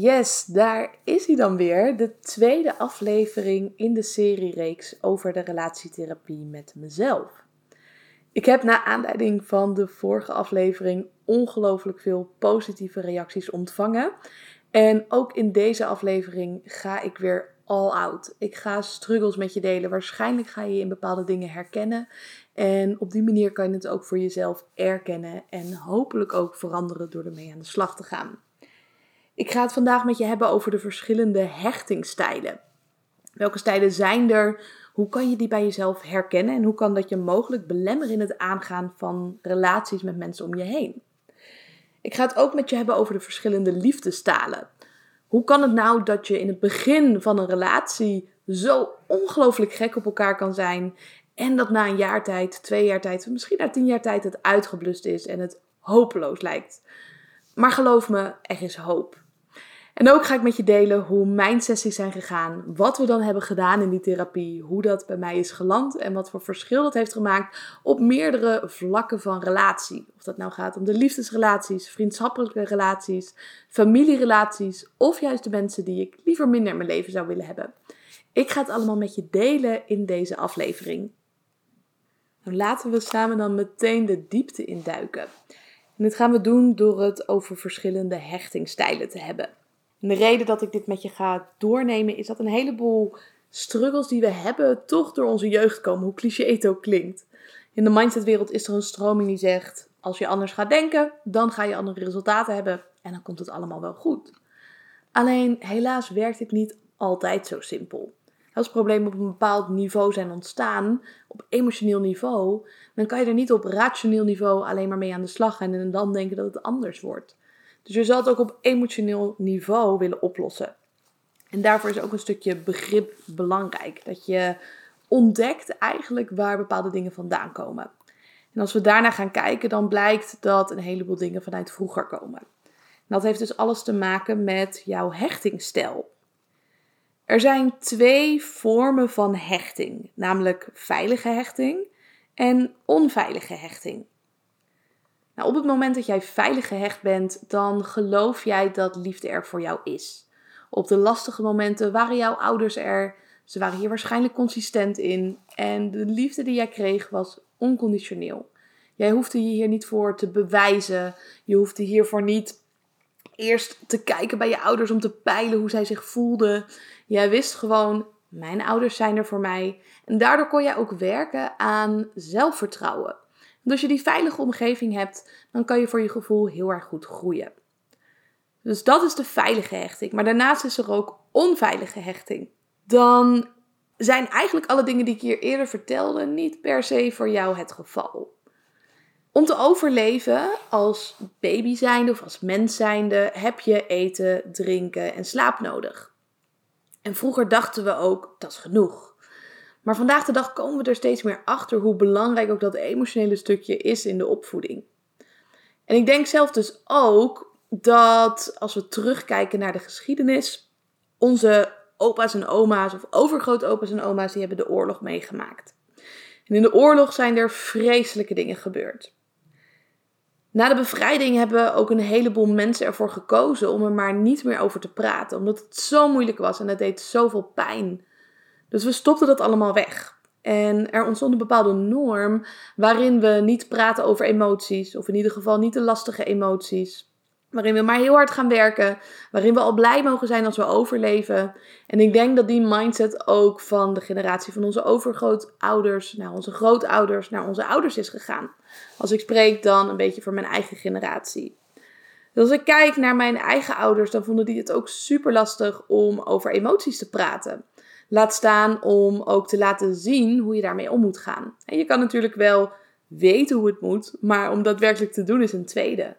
Yes, daar is hij dan weer. De tweede aflevering in de seriereeks over de relatietherapie met mezelf. Ik heb na aanleiding van de vorige aflevering ongelooflijk veel positieve reacties ontvangen. En ook in deze aflevering ga ik weer all out. Ik ga struggles met je delen. Waarschijnlijk ga je in bepaalde dingen herkennen. En op die manier kan je het ook voor jezelf erkennen en hopelijk ook veranderen door ermee aan de slag te gaan. Ik ga het vandaag met je hebben over de verschillende hechtingstijlen. Welke stijlen zijn er? Hoe kan je die bij jezelf herkennen? En hoe kan dat je mogelijk belemmeren in het aangaan van relaties met mensen om je heen? Ik ga het ook met je hebben over de verschillende liefdestalen. Hoe kan het nou dat je in het begin van een relatie zo ongelooflijk gek op elkaar kan zijn en dat na een jaar tijd, twee jaar tijd, misschien na tien jaar tijd het uitgeblust is en het hopeloos lijkt? Maar geloof me, er is hoop. En ook ga ik met je delen hoe mijn sessies zijn gegaan, wat we dan hebben gedaan in die therapie, hoe dat bij mij is geland en wat voor verschil dat heeft gemaakt op meerdere vlakken van relatie. Of dat nou gaat om de liefdesrelaties, vriendschappelijke relaties, familierelaties of juist de mensen die ik liever minder in mijn leven zou willen hebben. Ik ga het allemaal met je delen in deze aflevering. Nou, laten we samen dan meteen de diepte induiken. En dit gaan we doen door het over verschillende hechtingstijlen te hebben. En de reden dat ik dit met je ga doornemen is dat een heleboel struggles die we hebben toch door onze jeugd komen, hoe cliché het ook klinkt. In de mindsetwereld is er een stroming die zegt: als je anders gaat denken, dan ga je andere resultaten hebben en dan komt het allemaal wel goed. Alleen helaas werkt dit niet altijd zo simpel. Als problemen op een bepaald niveau zijn ontstaan, op emotioneel niveau, dan kan je er niet op rationeel niveau alleen maar mee aan de slag gaan en dan denken dat het anders wordt. Dus je zal het ook op emotioneel niveau willen oplossen. En daarvoor is ook een stukje begrip belangrijk. Dat je ontdekt eigenlijk waar bepaalde dingen vandaan komen. En als we daarna gaan kijken, dan blijkt dat een heleboel dingen vanuit vroeger komen. En dat heeft dus alles te maken met jouw hechtingstijl. Er zijn twee vormen van hechting, namelijk veilige hechting en onveilige hechting. Nou, op het moment dat jij veilig gehecht bent, dan geloof jij dat liefde er voor jou is. Op de lastige momenten waren jouw ouders er. Ze waren hier waarschijnlijk consistent in. En de liefde die jij kreeg was onconditioneel. Jij hoefde je hier niet voor te bewijzen. Je hoefde hiervoor niet eerst te kijken bij je ouders om te peilen hoe zij zich voelden. Jij wist gewoon, mijn ouders zijn er voor mij. En daardoor kon jij ook werken aan zelfvertrouwen. Want als je die veilige omgeving hebt, dan kan je voor je gevoel heel erg goed groeien. Dus dat is de veilige hechting. Maar daarnaast is er ook onveilige hechting. Dan zijn eigenlijk alle dingen die ik hier eerder vertelde niet per se voor jou het geval. Om te overleven als baby zijnde of als mens zijnde heb je eten, drinken en slaap nodig. En vroeger dachten we ook dat is genoeg. Maar vandaag de dag komen we er steeds meer achter hoe belangrijk ook dat emotionele stukje is in de opvoeding. En ik denk zelf dus ook dat als we terugkijken naar de geschiedenis, onze opa's en oma's of overgrootopa's en oma's, die hebben de oorlog meegemaakt. En in de oorlog zijn er vreselijke dingen gebeurd. Na de bevrijding hebben ook een heleboel mensen ervoor gekozen om er maar niet meer over te praten, omdat het zo moeilijk was en het deed zoveel pijn. Dus we stopten dat allemaal weg. En er ontstond een bepaalde norm waarin we niet praten over emoties, of in ieder geval niet de lastige emoties. Waarin we maar heel hard gaan werken, waarin we al blij mogen zijn als we overleven. En ik denk dat die mindset ook van de generatie van onze overgrootouders naar onze grootouders, naar onze ouders is gegaan. Als ik spreek dan een beetje voor mijn eigen generatie. Dus als ik kijk naar mijn eigen ouders, dan vonden die het ook super lastig om over emoties te praten. Laat staan om ook te laten zien hoe je daarmee om moet gaan. En je kan natuurlijk wel weten hoe het moet, maar om dat werkelijk te doen is een tweede.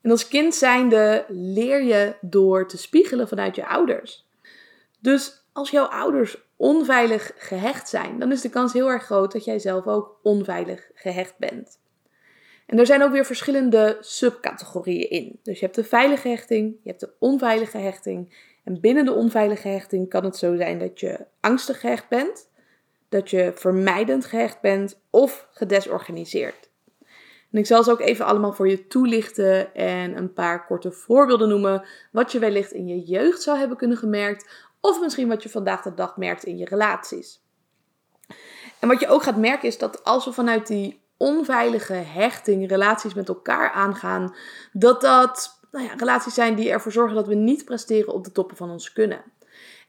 En als kind zijnde leer je door te spiegelen vanuit je ouders. Dus als jouw ouders onveilig gehecht zijn, dan is de kans heel erg groot dat jij zelf ook onveilig gehecht bent. En er zijn ook weer verschillende subcategorieën in. Dus je hebt de veilige hechting, je hebt de onveilige hechting en binnen de onveilige hechting kan het zo zijn dat je angstig gehecht bent, dat je vermijdend gehecht bent of gedesorganiseerd. En ik zal ze ook even allemaal voor je toelichten en een paar korte voorbeelden noemen. Wat je wellicht in je jeugd zou hebben kunnen gemerkt. Of misschien wat je vandaag de dag merkt in je relaties. En wat je ook gaat merken is dat als we vanuit die onveilige hechting relaties met elkaar aangaan, dat dat nou ja, relaties zijn die ervoor zorgen dat we niet presteren op de toppen van ons kunnen.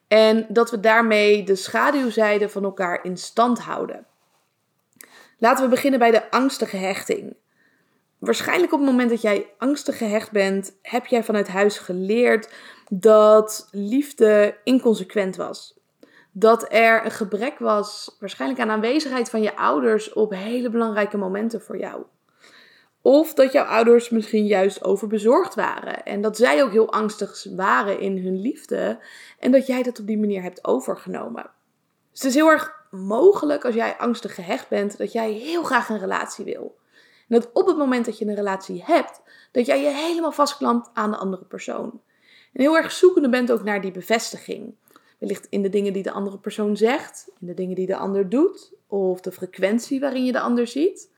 En dat we daarmee de schaduwzijde van elkaar in stand houden. Laten we beginnen bij de angstige hechting. Waarschijnlijk op het moment dat jij angstig gehecht bent, heb jij vanuit huis geleerd dat liefde inconsequent was. Dat er een gebrek was, waarschijnlijk aan aanwezigheid van je ouders op hele belangrijke momenten voor jou. Of dat jouw ouders misschien juist overbezorgd waren. En dat zij ook heel angstig waren in hun liefde. En dat jij dat op die manier hebt overgenomen. Dus het is heel erg mogelijk als jij angstig gehecht bent, dat jij heel graag een relatie wil. En dat op het moment dat je een relatie hebt, dat jij je helemaal vastklampt aan de andere persoon. En heel erg zoekende bent ook naar die bevestiging. Wellicht in de dingen die de andere persoon zegt, in de dingen die de ander doet, of de frequentie waarin je de ander ziet.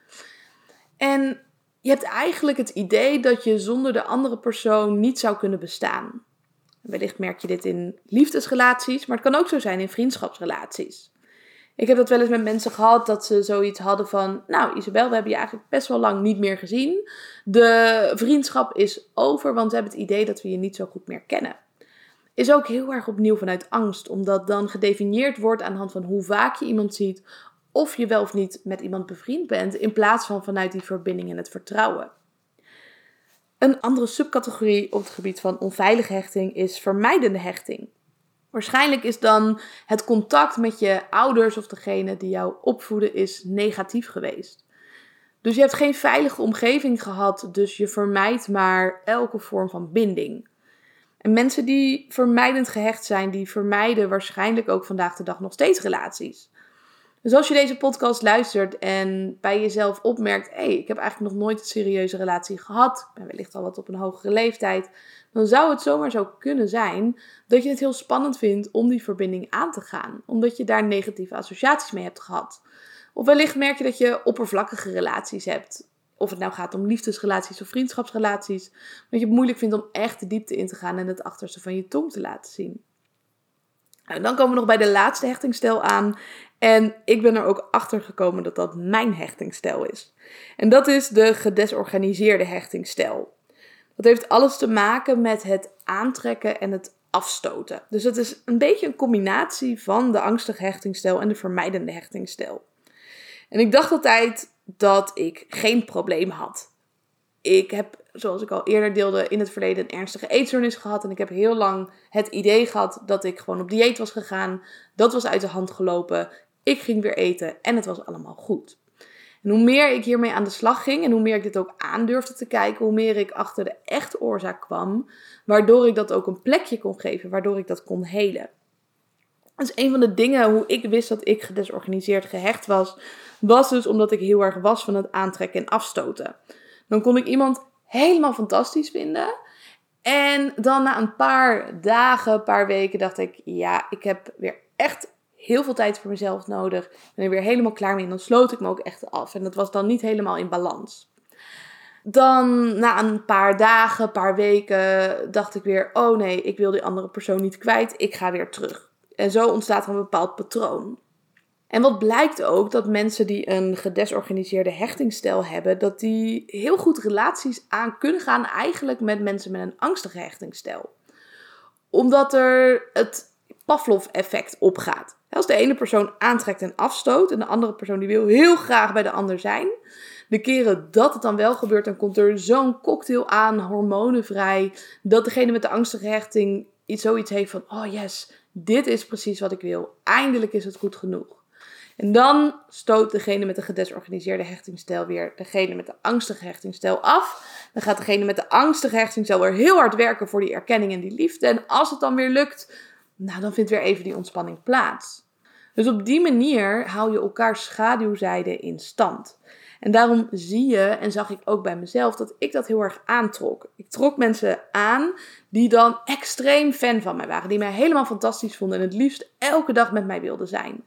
En je hebt eigenlijk het idee dat je zonder de andere persoon niet zou kunnen bestaan. Wellicht merk je dit in liefdesrelaties, maar het kan ook zo zijn in vriendschapsrelaties. Ik heb dat wel eens met mensen gehad dat ze zoiets hadden van: Nou, Isabel, we hebben je eigenlijk best wel lang niet meer gezien. De vriendschap is over, want we hebben het idee dat we je niet zo goed meer kennen. Is ook heel erg opnieuw vanuit angst, omdat dan gedefinieerd wordt aan de hand van hoe vaak je iemand ziet, of je wel of niet met iemand bevriend bent, in plaats van vanuit die verbinding en het vertrouwen. Een andere subcategorie op het gebied van onveilige hechting is vermijdende hechting. Waarschijnlijk is dan het contact met je ouders of degene die jou opvoeden is negatief geweest. Dus je hebt geen veilige omgeving gehad, dus je vermijdt maar elke vorm van binding. En mensen die vermijdend gehecht zijn, die vermijden waarschijnlijk ook vandaag de dag nog steeds relaties. Dus als je deze podcast luistert en bij jezelf opmerkt: hé, hey, ik heb eigenlijk nog nooit een serieuze relatie gehad, ik ben wellicht al wat op een hogere leeftijd, dan zou het zomaar zo kunnen zijn dat je het heel spannend vindt om die verbinding aan te gaan, omdat je daar negatieve associaties mee hebt gehad. Of wellicht merk je dat je oppervlakkige relaties hebt. Of het nou gaat om liefdesrelaties of vriendschapsrelaties. Dat je het moeilijk vindt om echt de diepte in te gaan en het achterste van je tong te laten zien. En dan komen we nog bij de laatste hechtingstijl aan. En ik ben er ook achter gekomen dat dat mijn hechtingstijl is. En dat is de gedesorganiseerde hechtingstijl. Dat heeft alles te maken met het aantrekken en het afstoten. Dus het is een beetje een combinatie van de angstige hechtingstijl en de vermijdende hechtingstijl. En ik dacht altijd dat ik geen probleem had. Ik heb, zoals ik al eerder deelde, in het verleden een ernstige eetstoornis gehad. En ik heb heel lang het idee gehad dat ik gewoon op dieet was gegaan. Dat was uit de hand gelopen. Ik ging weer eten en het was allemaal goed. En hoe meer ik hiermee aan de slag ging en hoe meer ik dit ook aandurfde te kijken, hoe meer ik achter de echte oorzaak kwam, waardoor ik dat ook een plekje kon geven, waardoor ik dat kon helen. Is een van de dingen hoe ik wist dat ik gedesorganiseerd gehecht was, was dus omdat ik heel erg was van het aantrekken en afstoten. Dan kon ik iemand helemaal fantastisch vinden. En dan na een paar dagen, een paar weken dacht ik, ja, ik heb weer echt heel veel tijd voor mezelf nodig. Er weer helemaal klaar mee. En dan sloot ik me ook echt af. En dat was dan niet helemaal in balans. Dan na een paar dagen, een paar weken, dacht ik weer: oh nee, ik wil die andere persoon niet kwijt. Ik ga weer terug. En zo ontstaat er een bepaald patroon. En wat blijkt ook dat mensen die een gedesorganiseerde hechtingsstijl hebben, dat die heel goed relaties aan kunnen gaan eigenlijk met mensen met een angstige hechtingsstijl. Omdat er het Pavlov-effect opgaat. Als de ene persoon aantrekt en afstoot en de andere persoon die wil heel graag bij de ander zijn, de keren dat het dan wel gebeurt, dan komt er zo'n cocktail aan, hormonen vrij, dat degene met de angstige hechting iets, zoiets heeft van, oh yes, dit is precies wat ik wil. Eindelijk is het goed genoeg. En dan stoot degene met de gedesorganiseerde hechtingsstijl weer degene met de angstige hechtingsstijl af. Dan gaat degene met de angstige hechtingsstijl weer heel hard werken voor die erkenning en die liefde. En als het dan weer lukt, nou dan vindt weer even die ontspanning plaats. Dus op die manier hou je elkaar schaduwzijde in stand. En daarom zie je, en zag ik ook bij mezelf, dat ik dat heel erg aantrok. Ik trok mensen aan die dan extreem fan van mij waren. Die mij helemaal fantastisch vonden en het liefst elke dag met mij wilden zijn.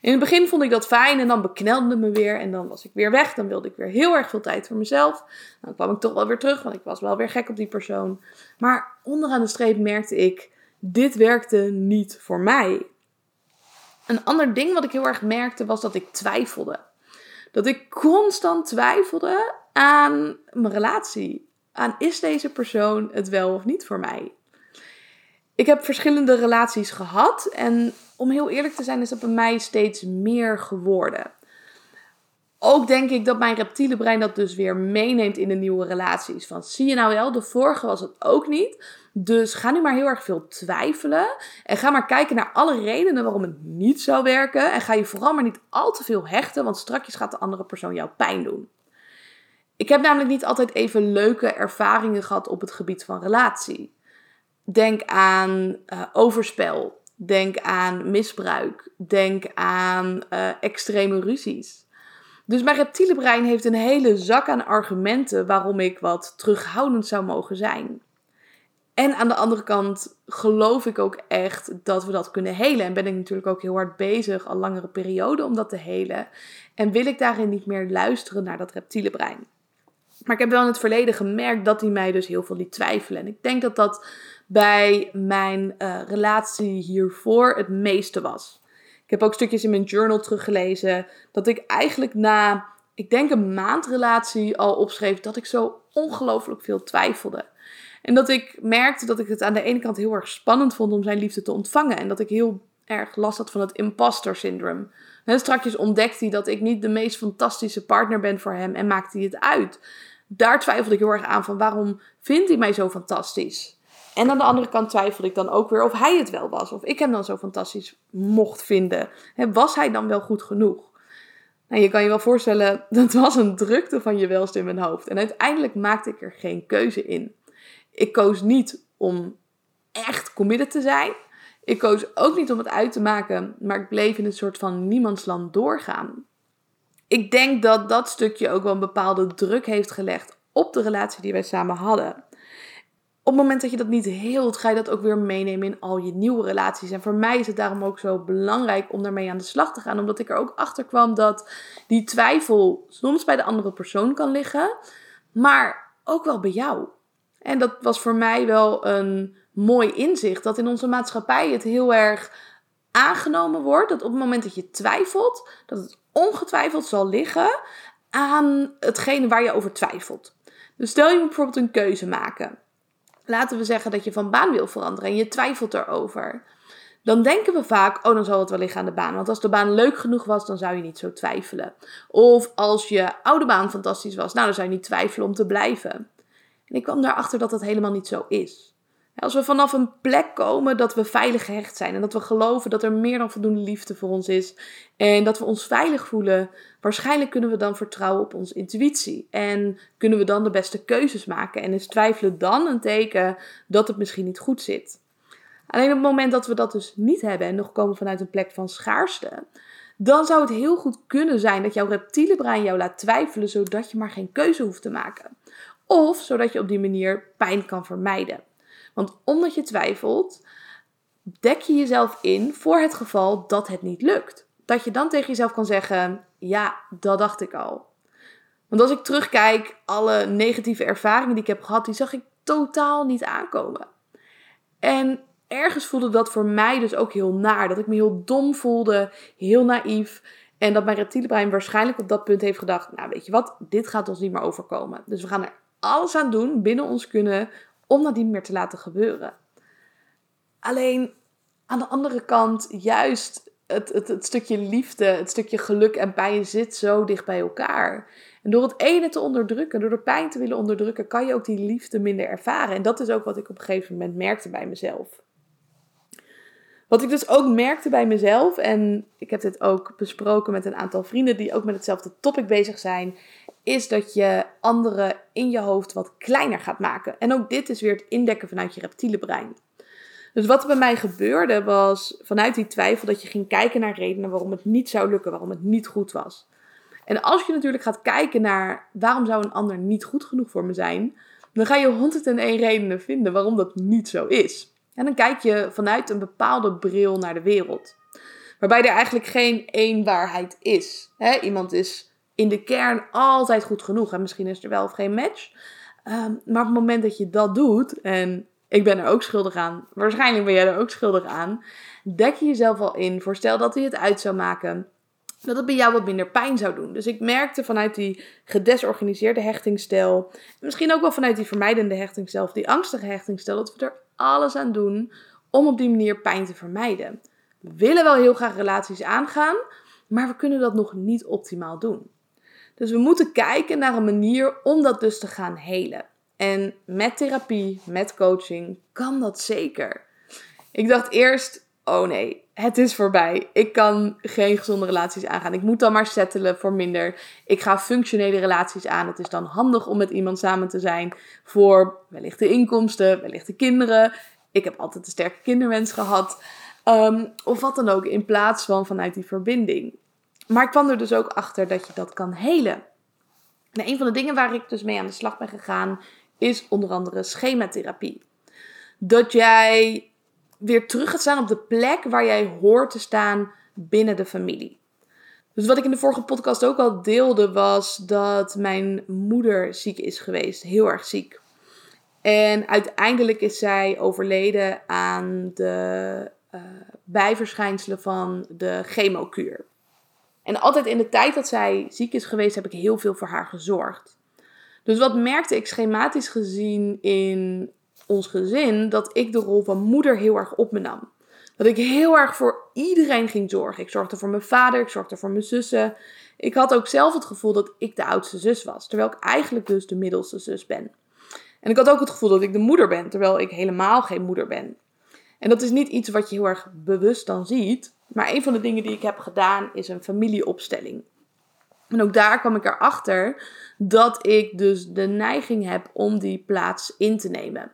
In het begin vond ik dat fijn en dan beknelde me weer en dan was ik weer weg. Dan wilde ik weer heel erg veel tijd voor mezelf. Dan kwam ik toch wel weer terug, want ik was wel weer gek op die persoon. Maar onderaan de streep merkte ik, dit werkte niet voor mij. Een ander ding wat ik heel erg merkte was dat ik twijfelde. Dat ik constant twijfelde aan mijn relatie. Aan is deze persoon het wel of niet voor mij? Ik heb verschillende relaties gehad en om heel eerlijk te zijn is dat bij mij steeds meer geworden. Ook denk ik dat mijn reptiele brein dat dus weer meeneemt in de nieuwe relaties. Van zie je nou wel, de vorige was het ook niet. Dus ga nu maar heel erg veel twijfelen. En ga maar kijken naar alle redenen waarom het niet zou werken. En ga je vooral maar niet al te veel hechten, want strakjes gaat de andere persoon jou pijn doen. Ik heb namelijk niet altijd even leuke ervaringen gehad op het gebied van relatie. Denk aan uh, overspel. Denk aan misbruik. Denk aan uh, extreme ruzies. Dus mijn reptiele brein heeft een hele zak aan argumenten waarom ik wat terughoudend zou mogen zijn. En aan de andere kant geloof ik ook echt dat we dat kunnen helen. En ben ik natuurlijk ook heel hard bezig, al langere periode, om dat te helen. En wil ik daarin niet meer luisteren naar dat reptiele brein. Maar ik heb wel in het verleden gemerkt dat hij mij dus heel veel liet twijfelen. En ik denk dat dat bij mijn uh, relatie hiervoor het meeste was. Ik heb ook stukjes in mijn journal teruggelezen dat ik eigenlijk na, ik denk een maand relatie al opschreef dat ik zo ongelooflijk veel twijfelde. En dat ik merkte dat ik het aan de ene kant heel erg spannend vond om zijn liefde te ontvangen. En dat ik heel erg last had van het imposter syndrome. En strakjes ontdekte hij dat ik niet de meest fantastische partner ben voor hem en maakte hij het uit. Daar twijfelde ik heel erg aan van waarom vindt hij mij zo fantastisch? En aan de andere kant twijfelde ik dan ook weer of hij het wel was. Of ik hem dan zo fantastisch mocht vinden. was hij dan wel goed genoeg? Nou, je kan je wel voorstellen, dat was een drukte van je welst in mijn hoofd. En uiteindelijk maakte ik er geen keuze in. Ik koos niet om echt committed te zijn. Ik koos ook niet om het uit te maken, maar ik bleef in een soort van niemandsland doorgaan. Ik denk dat dat stukje ook wel een bepaalde druk heeft gelegd op de relatie die wij samen hadden op het moment dat je dat niet heelt, ga je dat ook weer meenemen in al je nieuwe relaties. En voor mij is het daarom ook zo belangrijk om daarmee aan de slag te gaan. Omdat ik er ook achter kwam dat die twijfel soms bij de andere persoon kan liggen, maar ook wel bij jou. En dat was voor mij wel een mooi inzicht. Dat in onze maatschappij het heel erg aangenomen wordt. Dat op het moment dat je twijfelt, dat het ongetwijfeld zal liggen aan hetgene waar je over twijfelt. Dus stel je moet bijvoorbeeld een keuze maken laten we zeggen dat je van baan wil veranderen en je twijfelt erover. Dan denken we vaak, oh dan zal het wel liggen aan de baan. Want als de baan leuk genoeg was, dan zou je niet zo twijfelen. Of als je oude baan fantastisch was, nou dan zou je niet twijfelen om te blijven. En ik kwam daarachter dat dat helemaal niet zo is. Als we vanaf een plek komen dat we veilig gehecht zijn en dat we geloven dat er meer dan voldoende liefde voor ons is en dat we ons veilig voelen, waarschijnlijk kunnen we dan vertrouwen op onze intuïtie en kunnen we dan de beste keuzes maken. En is twijfelen dan een teken dat het misschien niet goed zit. Alleen op het moment dat we dat dus niet hebben en nog komen vanuit een plek van schaarste, dan zou het heel goed kunnen zijn dat jouw reptiele brein jou laat twijfelen zodat je maar geen keuze hoeft te maken. Of zodat je op die manier pijn kan vermijden. Want omdat je twijfelt, dek je jezelf in voor het geval dat het niet lukt. Dat je dan tegen jezelf kan zeggen: Ja, dat dacht ik al. Want als ik terugkijk, alle negatieve ervaringen die ik heb gehad, die zag ik totaal niet aankomen. En ergens voelde dat voor mij dus ook heel naar. Dat ik me heel dom voelde, heel naïef. En dat mijn reptiele brein waarschijnlijk op dat punt heeft gedacht: Nou, weet je wat, dit gaat ons niet meer overkomen. Dus we gaan er alles aan doen binnen ons kunnen om dat niet meer te laten gebeuren. Alleen aan de andere kant, juist het, het, het stukje liefde, het stukje geluk en pijn zit zo dicht bij elkaar. En door het ene te onderdrukken, door de pijn te willen onderdrukken, kan je ook die liefde minder ervaren. En dat is ook wat ik op een gegeven moment merkte bij mezelf. Wat ik dus ook merkte bij mezelf, en ik heb dit ook besproken met een aantal vrienden die ook met hetzelfde topic bezig zijn, is dat je anderen in je hoofd wat kleiner gaat maken. En ook dit is weer het indekken vanuit je reptiele brein. Dus wat er bij mij gebeurde was vanuit die twijfel dat je ging kijken naar redenen waarom het niet zou lukken, waarom het niet goed was. En als je natuurlijk gaat kijken naar waarom zou een ander niet goed genoeg voor me zijn, dan ga je 101 redenen vinden waarom dat niet zo is. En dan kijk je vanuit een bepaalde bril naar de wereld. Waarbij er eigenlijk geen één waarheid is. Iemand is in de kern altijd goed genoeg. En misschien is er wel of geen match. Ehm, maar op het moment dat je dat doet, en ik ben er ook schuldig aan, waarschijnlijk ben jij er ook schuldig aan, dek je jezelf al in. Voorstel dat hij het uit zou maken dat het bij jou wat minder pijn zou doen. Dus ik merkte vanuit die gedesorganiseerde hechtingsstijl, misschien ook wel vanuit die vermijdende hechtingsstijl of die angstige hechtingsstijl, dat we er alles aan doen om op die manier pijn te vermijden. We willen wel heel graag relaties aangaan, maar we kunnen dat nog niet optimaal doen. Dus we moeten kijken naar een manier om dat dus te gaan helen. En met therapie, met coaching, kan dat zeker. Ik dacht eerst, oh nee, het is voorbij. Ik kan geen gezonde relaties aangaan. Ik moet dan maar settelen voor minder. Ik ga functionele relaties aan. Het is dan handig om met iemand samen te zijn voor wellicht de inkomsten, wellicht de kinderen. Ik heb altijd een sterke kinderwens gehad. Ehm, of wat dan ook, in plaats van vanuit die verbinding. Maar ik kwam er dus ook achter dat je dat kan helen. En een van de dingen waar ik dus mee aan de slag ben gegaan, is onder andere schematherapie. Dat jij weer terug gaat staan op de plek waar jij hoort te staan binnen de familie. Dus wat ik in de vorige podcast ook al deelde, was dat mijn moeder ziek is geweest, heel erg ziek. En uiteindelijk is zij overleden aan de uh, bijverschijnselen van de chemokuur. En altijd in de tijd dat zij ziek is geweest, heb ik heel veel voor haar gezorgd. Dus wat merkte ik schematisch gezien in ons gezin dat ik de rol van moeder heel erg op me nam. Dat ik heel erg voor iedereen ging zorgen. Ik zorgde voor mijn vader, ik zorgde voor mijn zussen. Ik had ook zelf het gevoel dat ik de oudste zus was, terwijl ik eigenlijk dus de middelste zus ben. En ik had ook het gevoel dat ik de moeder ben, terwijl ik helemaal geen moeder ben. En dat is niet iets wat je heel erg bewust dan ziet, maar een van de dingen die ik heb gedaan is een familieopstelling. En ook daar kwam ik erachter dat ik dus de neiging heb om die plaats in te nemen.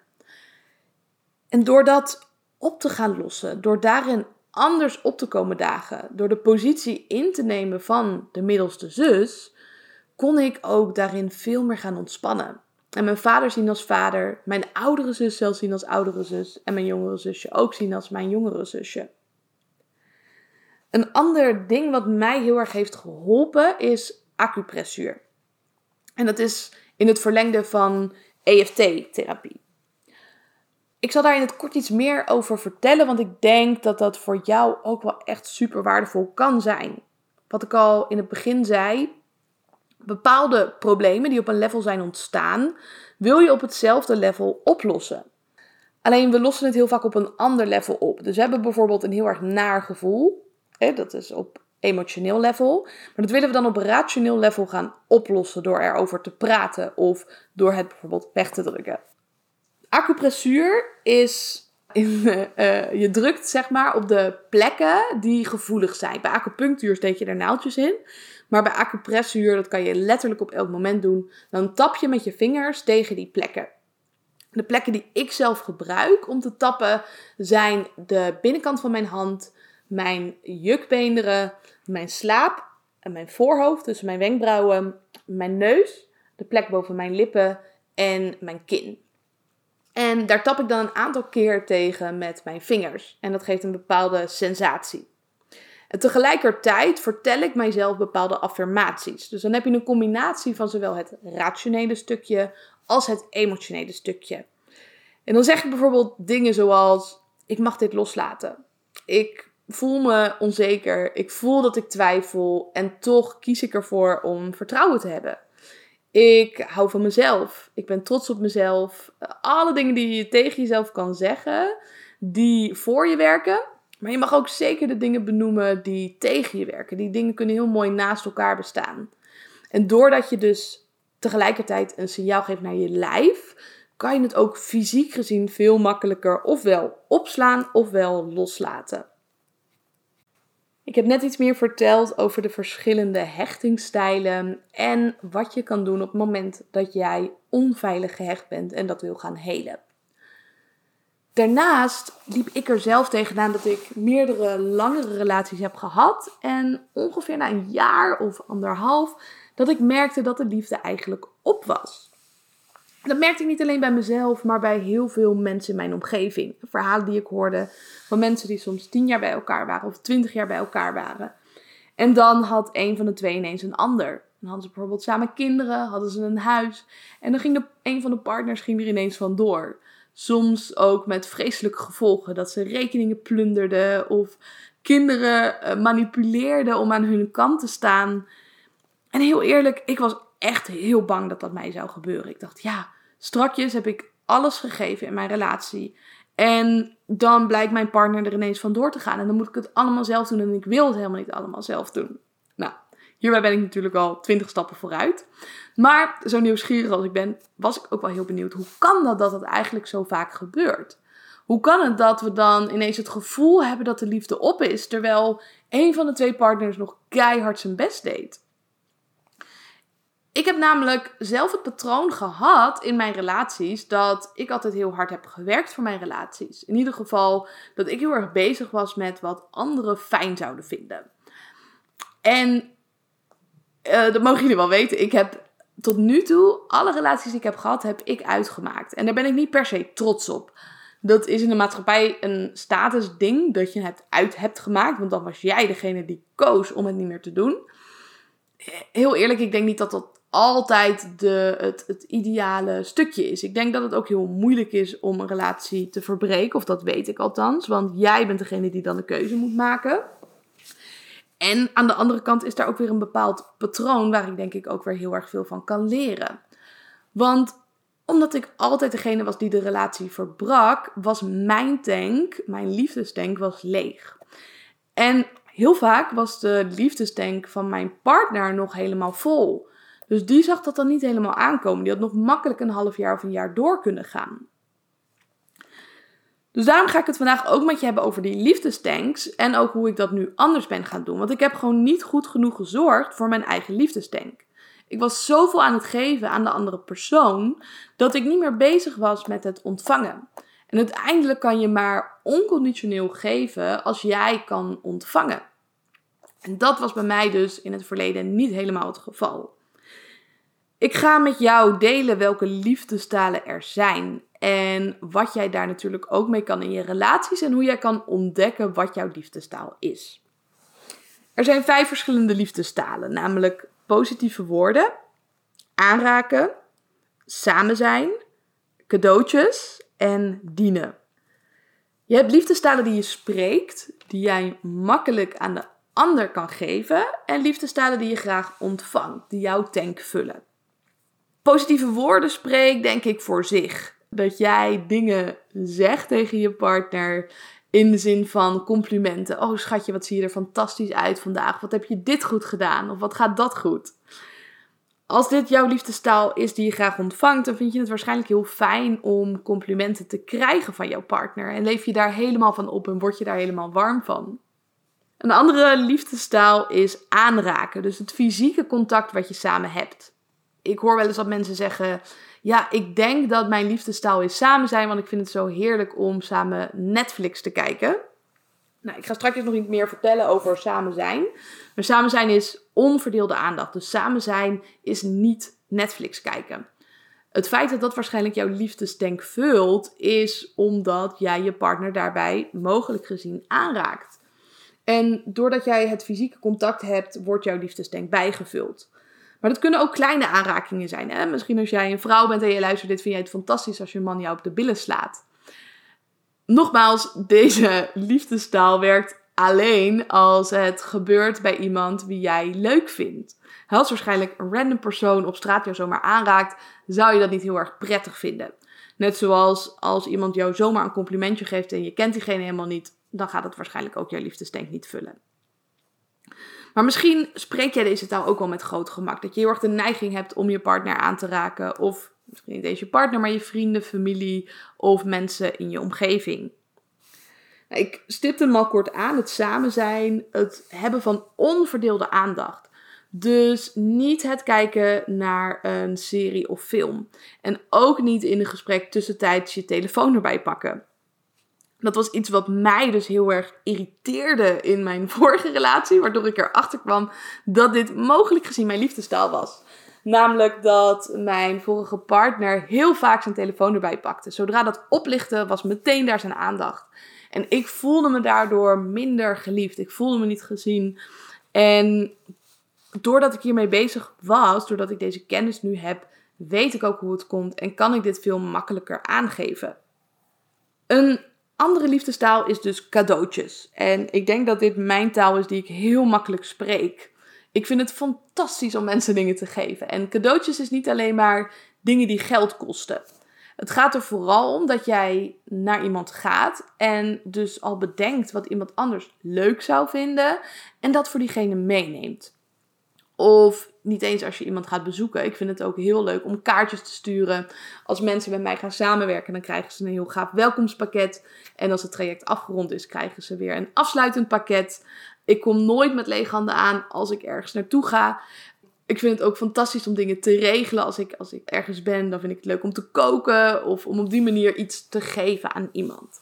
En door dat op te gaan lossen, door daarin anders op te komen dagen, door de positie in te nemen van de middelste zus, kon ik ook daarin veel meer gaan ontspannen. En mijn vader zien als vader, mijn oudere zus zelfs zien als oudere zus en mijn jongere zusje ook zien als mijn jongere zusje. Een ander ding wat mij heel erg heeft geholpen is acupressuur. En dat is in het verlengde van EFT-therapie. Ik zal daar in het kort iets meer over vertellen, want ik denk dat dat voor jou ook wel echt super waardevol kan zijn. Wat ik al in het begin zei, bepaalde problemen die op een level zijn ontstaan, wil je op hetzelfde level oplossen. Alleen we lossen het heel vaak op een ander level op. Dus we hebben bijvoorbeeld een heel erg naar gevoel. Hè, dat is op emotioneel level. Maar dat willen we dan op rationeel level gaan oplossen door erover te praten of door het bijvoorbeeld weg te drukken. Acupressuur is in, uh, je drukt zeg maar op de plekken die gevoelig zijn. Bij acupunctuur steek je er naaldjes in. Maar bij acupressuur, dat kan je letterlijk op elk moment doen. Dan tap je met je vingers tegen die plekken. De plekken die ik zelf gebruik om te tappen zijn de binnenkant van mijn hand, mijn jukbeenderen, mijn slaap en mijn voorhoofd, dus mijn wenkbrauwen, mijn neus, de plek boven mijn lippen en mijn kin. En daar tap ik dan een aantal keer tegen met mijn vingers. En dat geeft een bepaalde sensatie. En tegelijkertijd vertel ik mijzelf bepaalde affirmaties. Dus dan heb je een combinatie van zowel het rationele stukje als het emotionele stukje. En dan zeg ik bijvoorbeeld dingen zoals: Ik mag dit loslaten. Ik voel me onzeker. Ik voel dat ik twijfel. En toch kies ik ervoor om vertrouwen te hebben. Ik hou van mezelf. Ik ben trots op mezelf. Alle dingen die je tegen jezelf kan zeggen, die voor je werken. Maar je mag ook zeker de dingen benoemen die tegen je werken. Die dingen kunnen heel mooi naast elkaar bestaan. En doordat je dus tegelijkertijd een signaal geeft naar je lijf, kan je het ook fysiek gezien veel makkelijker ofwel opslaan ofwel loslaten. Ik heb net iets meer verteld over de verschillende hechtingsstijlen en wat je kan doen op het moment dat jij onveilig gehecht bent en dat wil gaan helen. Daarnaast liep ik er zelf tegenaan dat ik meerdere langere relaties heb gehad en ongeveer na een jaar of anderhalf dat ik merkte dat de liefde eigenlijk op was. Dat merkte ik niet alleen bij mezelf, maar bij heel veel mensen in mijn omgeving. Verhalen die ik hoorde van mensen die soms tien jaar bij elkaar waren of twintig jaar bij elkaar waren. En dan had een van de twee ineens een ander. Dan hadden ze bijvoorbeeld samen kinderen, hadden ze een huis. En dan ging de, een van de partners ging er ineens vandoor. Soms ook met vreselijke gevolgen. Dat ze rekeningen plunderden of kinderen uh, manipuleerden om aan hun kant te staan. En heel eerlijk, ik was echt heel bang dat dat mij zou gebeuren. Ik dacht, ja, strakjes heb ik alles gegeven in mijn relatie. En dan blijkt mijn partner er ineens van door te gaan. En dan moet ik het allemaal zelf doen. En ik wil het helemaal niet allemaal zelf doen. Nou, hierbij ben ik natuurlijk al twintig stappen vooruit. Maar zo nieuwsgierig als ik ben, was ik ook wel heel benieuwd. Hoe kan dat dat het eigenlijk zo vaak gebeurt? Hoe kan het dat we dan ineens het gevoel hebben dat de liefde op is, terwijl een van de twee partners nog keihard zijn best deed? Ik heb namelijk zelf het patroon gehad in mijn relaties dat ik altijd heel hard heb gewerkt voor mijn relaties. In ieder geval dat ik heel erg bezig was met wat anderen fijn zouden vinden. En uh, dat mogen jullie wel weten. Ik heb tot nu toe alle relaties die ik heb gehad, heb ik uitgemaakt. En daar ben ik niet per se trots op. Dat is in de maatschappij een statusding dat je het uit hebt gemaakt. Want dan was jij degene die koos om het niet meer te doen. Heel eerlijk, ik denk niet dat dat altijd de, het, het ideale stukje is. Ik denk dat het ook heel moeilijk is om een relatie te verbreken. Of dat weet ik althans. Want jij bent degene die dan de keuze moet maken. En aan de andere kant is daar ook weer een bepaald patroon waar ik denk ik ook weer heel erg veel van kan leren. Want omdat ik altijd degene was die de relatie verbrak, was mijn tank, mijn liefdestank, was leeg. En heel vaak was de liefdestank van mijn partner nog helemaal vol. Dus die zag dat dan niet helemaal aankomen. Die had nog makkelijk een half jaar of een jaar door kunnen gaan. Dus daarom ga ik het vandaag ook met je hebben over die liefdestanks en ook hoe ik dat nu anders ben gaan doen. Want ik heb gewoon niet goed genoeg gezorgd voor mijn eigen liefdestank. Ik was zoveel aan het geven aan de andere persoon dat ik niet meer bezig was met het ontvangen. En uiteindelijk kan je maar onconditioneel geven als jij kan ontvangen. En dat was bij mij dus in het verleden niet helemaal het geval. Ik ga met jou delen welke liefdestalen er zijn. En wat jij daar natuurlijk ook mee kan in je relaties. En hoe jij kan ontdekken wat jouw liefdestaal is. Er zijn vijf verschillende liefdestalen. Namelijk positieve woorden, aanraken, samen zijn, cadeautjes en dienen. Je hebt liefdestalen die je spreekt, die jij makkelijk aan de ander kan geven. En liefdestalen die je graag ontvangt, die jouw tank vullen positieve woorden spreekt, denk ik voor zich. Dat jij dingen zegt tegen je partner in de zin van complimenten. Oh schatje, wat zie je er fantastisch uit vandaag. Wat heb je dit goed gedaan? Of wat gaat dat goed? Als dit jouw liefdestaal is die je graag ontvangt, dan vind je het waarschijnlijk heel fijn om complimenten te krijgen van jouw partner. En leef je daar helemaal van op en word je daar helemaal warm van. Een andere liefdestaal is aanraken, dus het fysieke contact wat je samen hebt ik hoor wel eens dat mensen zeggen: Ja, ik denk dat mijn liefdestaal is samen zijn, want ik vind het zo heerlijk om samen Netflix te kijken. Nou, ik ga straks nog iets meer vertellen over samen zijn. Maar samen zijn is onverdeelde aandacht. Dus samen zijn is niet Netflix kijken. Het feit dat dat waarschijnlijk jouw liefdesdenk vult, is omdat jij je partner daarbij mogelijk gezien aanraakt. En doordat jij het fysieke contact hebt, wordt jouw liefdesdenk bijgevuld. Maar dat kunnen ook kleine aanrakingen zijn. Hè? Misschien als jij een vrouw bent en je luistert dit, vind jij het fantastisch als je man jou op de billen slaat. Nogmaals, deze liefdestaal werkt alleen als het gebeurt bij iemand wie jij leuk vindt. Als waarschijnlijk een random persoon op straat jou zomaar aanraakt, zou je dat niet heel erg prettig vinden. Net zoals als iemand jou zomaar een complimentje geeft en je kent diegene helemaal niet, dan gaat het waarschijnlijk ook jouw liefdestank niet vullen. Maar misschien spreek jij deze taal ook wel met groot gemak. Dat je heel erg de neiging hebt om je partner aan te raken. Of misschien niet eens je partner, maar je vrienden, familie of mensen in je omgeving. Nou, ik stipte hem al kort aan. Het samen zijn, het hebben van onverdeelde aandacht. Dus niet het kijken naar een serie of film. En ook niet in een gesprek tussentijds je telefoon erbij pakken. Dat was iets wat mij dus heel erg irriteerde in mijn vorige relatie. Waardoor ik erachter kwam dat dit mogelijk gezien mijn liefdestaal was. Namelijk dat mijn vorige partner heel vaak zijn telefoon erbij pakte. Zodra dat oplichtte, was meteen daar zijn aandacht. En ik voelde me daardoor minder geliefd. Ik voelde me niet gezien. En doordat ik hiermee bezig was, doordat ik deze kennis nu heb, weet ik ook hoe het komt en kan ik dit veel makkelijker aangeven. Een andere liefdestaal is dus cadeautjes. En ik denk dat dit mijn taal is die ik heel makkelijk spreek. Ik vind het fantastisch om mensen dingen te geven. En cadeautjes is niet alleen maar dingen die geld kosten. Het gaat er vooral om dat jij naar iemand gaat en dus al bedenkt wat iemand anders leuk zou vinden en dat voor diegene meeneemt. Of niet eens als je iemand gaat bezoeken. Ik vind het ook heel leuk om kaartjes te sturen. Als mensen met mij gaan samenwerken, dan krijgen ze een heel gaaf welkomstpakket. En als het traject afgerond is, krijgen ze weer een afsluitend pakket. Ik kom nooit met lege handen aan als ik ergens naartoe ga. Ik vind het ook fantastisch om dingen te regelen. Als ik, als ik ergens ben, dan vind ik het leuk om te koken. Of om op die manier iets te geven aan iemand.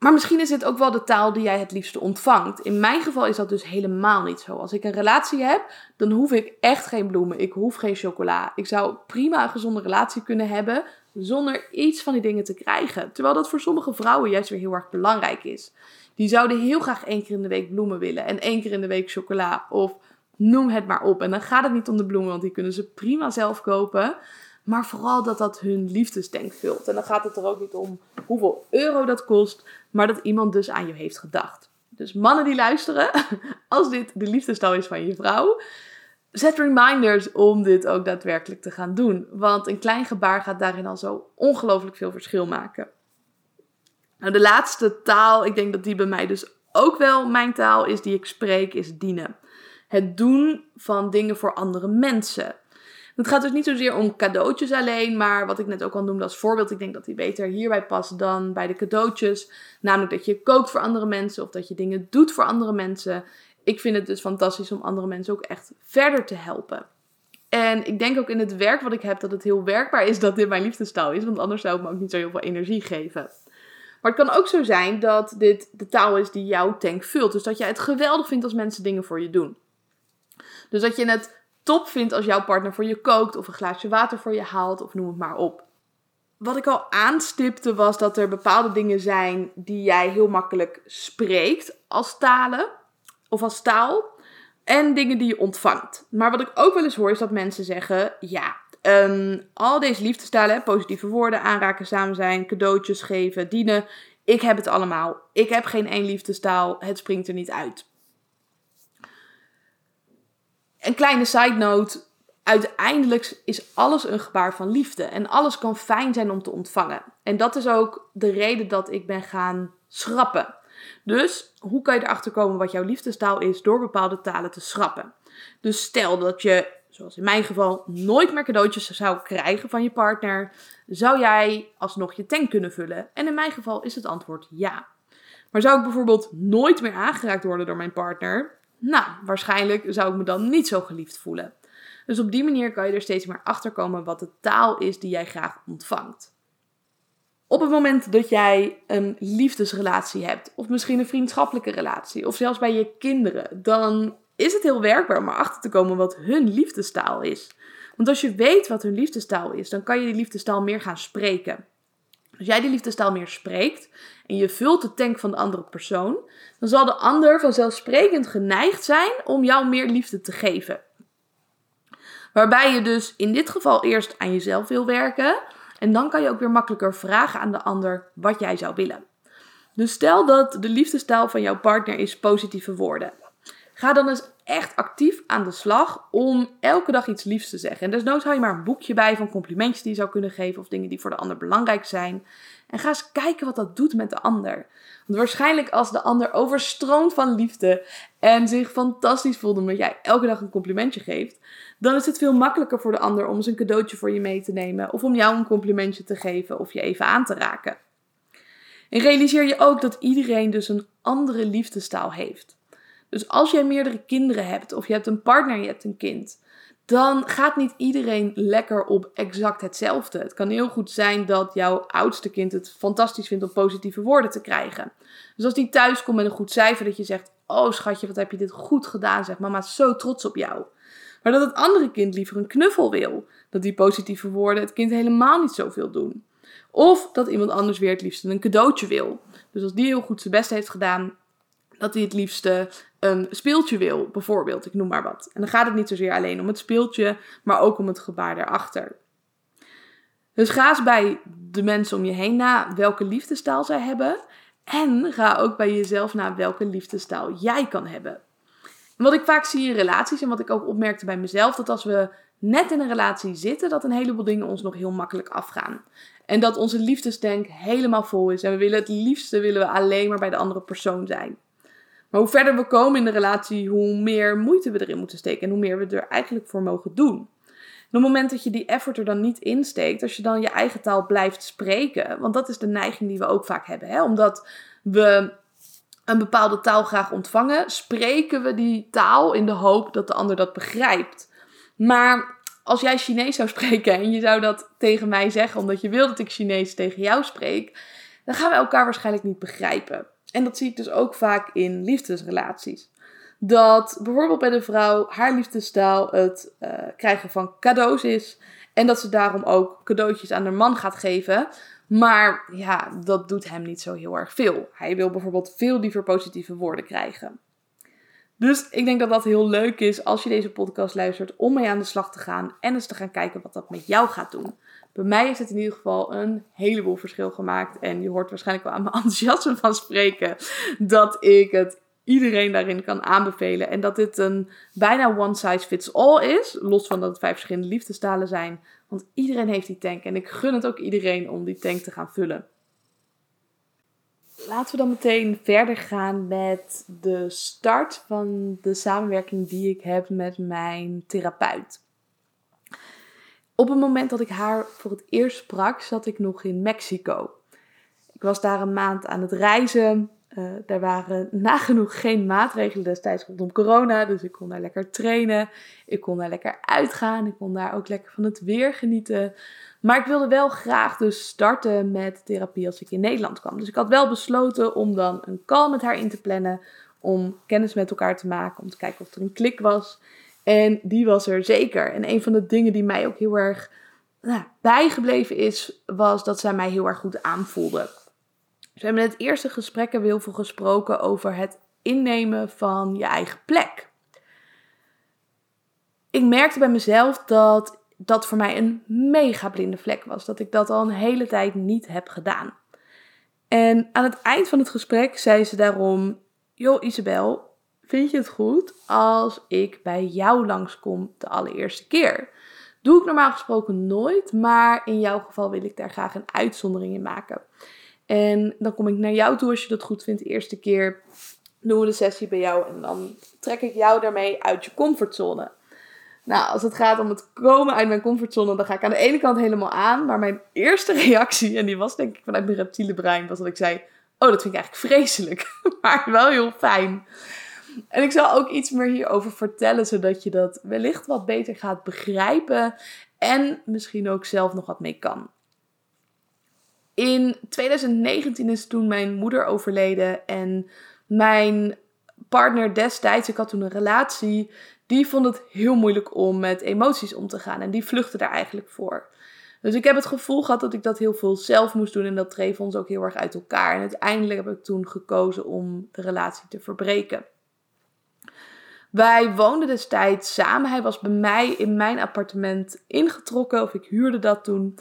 Maar misschien is het ook wel de taal die jij het liefste ontvangt. In mijn geval is dat dus helemaal niet zo. Als ik een relatie heb, dan hoef ik echt geen bloemen. Ik hoef geen chocola. Ik zou prima een gezonde relatie kunnen hebben zonder iets van die dingen te krijgen. Terwijl dat voor sommige vrouwen juist weer heel erg belangrijk is. Die zouden heel graag één keer in de week bloemen willen en één keer in de week chocola of noem het maar op. En dan gaat het niet om de bloemen, want die kunnen ze prima zelf kopen. Maar vooral dat dat hun liefdesdenk vult. En dan gaat het er ook niet om hoeveel euro dat kost, maar dat iemand dus aan je heeft gedacht. Dus mannen die luisteren, als dit de liefdestal is van je vrouw, zet reminders om dit ook daadwerkelijk te gaan doen. Want een klein gebaar gaat daarin al zo ongelooflijk veel verschil maken. Nou, de laatste taal, ik denk dat die bij mij dus ook wel mijn taal is die ik spreek, is dienen. Het doen van dingen voor andere mensen. Het gaat dus niet zozeer om cadeautjes alleen, maar wat ik net ook al noemde als voorbeeld. Ik denk dat die beter hierbij past dan bij de cadeautjes. Namelijk dat je kookt voor andere mensen of dat je dingen doet voor andere mensen. Ik vind het dus fantastisch om andere mensen ook echt verder te helpen. En ik denk ook in het werk wat ik heb dat het heel werkbaar is dat dit mijn liefdestaal is. Want anders zou het me ook niet zo heel veel energie geven. Maar het kan ook zo zijn dat dit de taal is die jouw tank vult. Dus dat jij het geweldig vindt als mensen dingen voor je doen. Dus dat je het top vindt als jouw partner voor je kookt of een glaasje water voor je haalt of noem het maar op. Wat ik al aanstipte was dat er bepaalde dingen zijn die jij heel makkelijk spreekt als talen of als taal. En dingen die je ontvangt. Maar wat ik ook wel eens hoor is dat mensen zeggen: ja, um, al deze liefdestalen, positieve woorden, aanraken, samen zijn, cadeautjes geven, dienen. Ik heb het allemaal. Ik heb geen één liefdestaal. Het springt er niet uit. Een kleine side note. Uiteindelijk is alles een gebaar van liefde. En alles kan fijn zijn om te ontvangen. En dat is ook de reden dat ik ben gaan schrappen. Dus hoe kan je erachter komen wat jouw liefdestaal is door bepaalde talen te schrappen? Dus stel dat je, zoals in mijn geval, nooit meer cadeautjes zou krijgen van je partner, zou jij alsnog je tank kunnen vullen? En in mijn geval is het antwoord ja. Maar zou ik bijvoorbeeld nooit meer aangeraakt worden door mijn partner? Nou, waarschijnlijk zou ik me dan niet zo geliefd voelen. Dus op die manier kan je er steeds meer achter komen wat de taal is die jij graag ontvangt. Op het moment dat jij een liefdesrelatie hebt, of misschien een vriendschappelijke relatie, of zelfs bij je kinderen, dan is het heel werkbaar om erachter te komen wat hun liefdestaal is. Want als je weet wat hun liefdestaal is, dan kan je die liefdestaal meer gaan spreken. Als jij die liefdestaal meer spreekt en je vult de tank van de andere persoon, dan zal de ander vanzelfsprekend geneigd zijn om jou meer liefde te geven. Waarbij je dus in dit geval eerst aan jezelf wil werken en dan kan je ook weer makkelijker vragen aan de ander wat jij zou willen. Dus stel dat de liefdestaal van jouw partner is positieve woorden. Ga dan eens echt actief aan de slag om elke dag iets liefs te zeggen. En desnoods hou je maar een boekje bij van complimentjes die je zou kunnen geven of dingen die voor de ander belangrijk zijn. En ga eens kijken wat dat doet met de ander. Want waarschijnlijk als de ander overstroomt van liefde en zich fantastisch voelt omdat jij elke dag een complimentje geeft, dan is het veel makkelijker voor de ander om eens een cadeautje voor je mee te nemen of om jou een complimentje te geven of je even aan te raken. En realiseer je ook dat iedereen dus een andere liefdestaal heeft. Dus als jij meerdere kinderen hebt, of je hebt een partner je hebt een kind, dan gaat niet iedereen lekker op exact hetzelfde. Het kan heel goed zijn dat jouw oudste kind het fantastisch vindt om positieve woorden te krijgen. Dus als die thuis komt met een goed cijfer, dat je zegt: Oh schatje, wat heb je dit goed gedaan? Zeg mama zo trots op jou. Maar dat het andere kind liever een knuffel wil. Dat die positieve woorden het kind helemaal niet zoveel doen. Of dat iemand anders weer het liefste een cadeautje wil. Dus als die heel goed zijn best heeft gedaan, dat hij het liefste een speeltje wil, bijvoorbeeld. Ik noem maar wat. En dan gaat het niet zozeer alleen om het speeltje, maar ook om het gebaar daarachter. Dus ga eens bij de mensen om je heen na welke liefdestaal zij hebben. En ga ook bij jezelf na welke liefdestaal jij kan hebben. En wat ik vaak zie in relaties en wat ik ook opmerkte bij mezelf, dat als we net in een relatie zitten, dat een heleboel dingen ons nog heel makkelijk afgaan. En dat onze liefdesdenk helemaal vol is. En we willen het liefste willen we alleen maar bij de andere persoon zijn. Maar hoe verder we komen in de relatie, hoe meer moeite we erin moeten steken. En hoe meer we er eigenlijk voor mogen doen. En op het moment dat je die effort er dan niet insteekt, als je dan je eigen taal blijft spreken. Want dat is de neiging die we ook vaak hebben. Hè? Omdat we een bepaalde taal graag ontvangen, spreken we die taal in de hoop dat de ander dat begrijpt. Maar als jij Chinees zou spreken en je zou dat tegen mij zeggen omdat je wil dat ik Chinees tegen jou spreek, dan gaan we elkaar waarschijnlijk niet begrijpen. En dat zie ik dus ook vaak in liefdesrelaties. Dat bijvoorbeeld bij de vrouw haar liefdestaal het uh, krijgen van cadeaus is. En dat ze daarom ook cadeautjes aan haar man gaat geven. Maar ja, dat doet hem niet zo heel erg veel. Hij wil bijvoorbeeld veel liever positieve woorden krijgen. Dus ik denk dat dat heel leuk is als je deze podcast luistert om mee aan de slag te gaan en eens te gaan kijken wat dat met jou gaat doen. Bij mij heeft het in ieder geval een heleboel verschil gemaakt. En je hoort waarschijnlijk wel aan mijn enthousiasme van spreken dat ik het iedereen daarin kan aanbevelen. En dat dit een bijna one size fits all is. Los van dat het vijf verschillende liefdestalen zijn. Want iedereen heeft die tank. En ik gun het ook iedereen om die tank te gaan vullen. Laten we dan meteen verder gaan met de start van de samenwerking die ik heb met mijn therapeut. Op het moment dat ik haar voor het eerst sprak, zat ik nog in Mexico. Ik was daar een maand aan het reizen. Uh, er waren nagenoeg geen maatregelen destijds rondom corona, dus ik kon daar lekker trainen. Ik kon daar lekker uitgaan. Ik kon daar ook lekker van het weer genieten. Maar ik wilde wel graag dus starten met therapie als ik in Nederland kwam. Dus ik had wel besloten om dan een call met haar in te plannen. Om kennis met elkaar te maken. Om te kijken of er een klik was. En die was er zeker. En een van de dingen die mij ook heel erg nou, bijgebleven is, was dat zij mij heel erg goed aanvoelde. We hebben in het eerste gesprek heel veel gesproken over het innemen van je eigen plek. Ik merkte bij mezelf dat dat voor mij een mega blinde vlek was. Dat ik dat al een hele tijd niet heb gedaan. En aan het eind van het gesprek zei ze daarom: Joh, Isabel, vind je het goed als ik bij jou langskom de allereerste keer? Doe ik normaal gesproken nooit, maar in jouw geval wil ik daar graag een uitzondering in maken. En dan kom ik naar jou toe als je dat goed vindt de eerste keer. Doen we de sessie bij jou en dan trek ik jou daarmee uit je comfortzone. Nou, als het gaat om het komen uit mijn comfortzone, dan ga ik aan de ene kant helemaal aan. Maar mijn eerste reactie, en die was denk ik vanuit mijn reptiele brein, was dat ik zei: Oh, dat vind ik eigenlijk vreselijk. maar wel heel fijn. En ik zal ook iets meer hierover vertellen, zodat je dat wellicht wat beter gaat begrijpen. En misschien ook zelf nog wat mee kan. In 2019 is toen mijn moeder overleden. En mijn partner destijds, ik had toen een relatie, die vond het heel moeilijk om met emoties om te gaan. En die vluchtte daar eigenlijk voor. Dus ik heb het gevoel gehad dat ik dat heel veel zelf moest doen. En dat dreef ons ook heel erg uit elkaar. En uiteindelijk heb ik toen gekozen om de relatie te verbreken. Wij woonden destijds samen. Hij was bij mij in mijn appartement ingetrokken. Of ik huurde dat toen.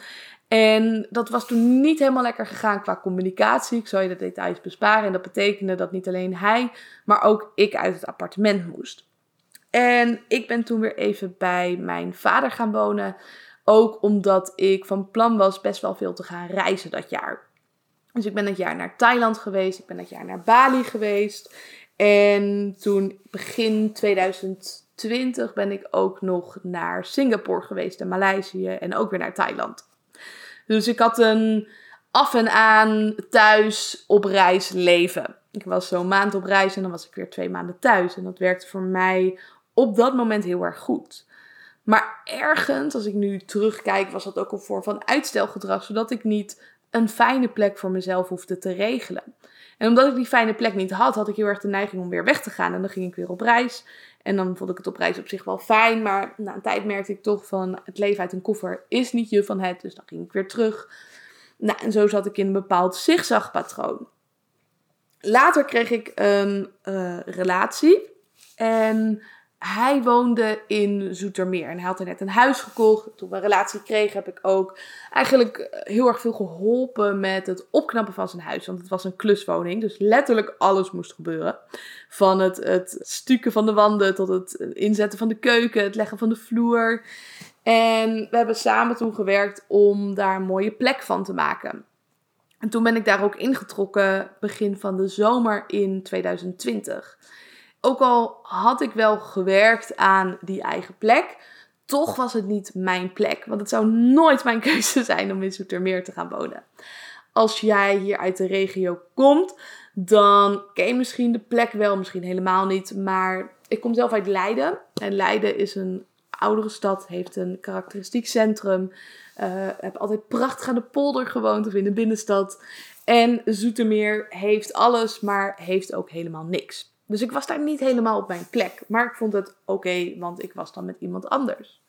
En dat was toen niet helemaal lekker gegaan qua communicatie. Ik zal je de details besparen. En dat betekende dat niet alleen hij, maar ook ik uit het appartement moest. En ik ben toen weer even bij mijn vader gaan wonen. Ook omdat ik van plan was best wel veel te gaan reizen dat jaar. Dus ik ben dat jaar naar Thailand geweest. Ik ben dat jaar naar Bali geweest. En toen begin 2020 ben ik ook nog naar Singapore geweest en Maleisië en ook weer naar Thailand. Dus ik had een af en aan thuis op reis leven. Ik was zo'n maand op reis en dan was ik weer twee maanden thuis. En dat werkte voor mij op dat moment heel erg goed. Maar ergens, als ik nu terugkijk, was dat ook een vorm van uitstelgedrag. Zodat ik niet een fijne plek voor mezelf hoefde te regelen. En omdat ik die fijne plek niet had, had ik heel erg de neiging om weer weg te gaan. En dan ging ik weer op reis. En dan vond ik het op reis op zich wel fijn. Maar na een tijd merkte ik toch van het leven uit een koffer is niet je van het. Dus dan ging ik weer terug. Nou, en zo zat ik in een bepaald zigzagpatroon. Later kreeg ik een uh, relatie. En hij woonde in Zoetermeer en hij had er net een huis gekocht. Toen we een relatie kregen heb ik ook eigenlijk eh, heel erg veel geholpen met het opknappen van zijn huis. Want het was een kluswoning, dus letterlijk alles moest gebeuren. Van het, het stukken van de wanden tot het inzetten van de keuken, het leggen van de vloer. En we hebben samen toen gewerkt om daar een mooie plek van te maken. En toen ben ik daar ook ingetrokken begin van de zomer in 2020 ook al had ik wel gewerkt aan die eigen plek, toch was het niet mijn plek. Want het zou nooit mijn keuze zijn om in Zoetermeer te gaan wonen. Als jij hier uit de regio komt, dan ken je misschien de plek wel, misschien helemaal niet. Maar ik kom zelf uit Leiden. En Leiden is een oudere stad, heeft een karakteristiek centrum. Uh, heb altijd prachtig aan de polder gewoond of in de binnenstad. En Zoetermeer heeft alles, maar heeft ook helemaal niks. Dus ik was daar niet helemaal op mijn plek. Maar ik vond het oké, want ik was dan met iemand anders.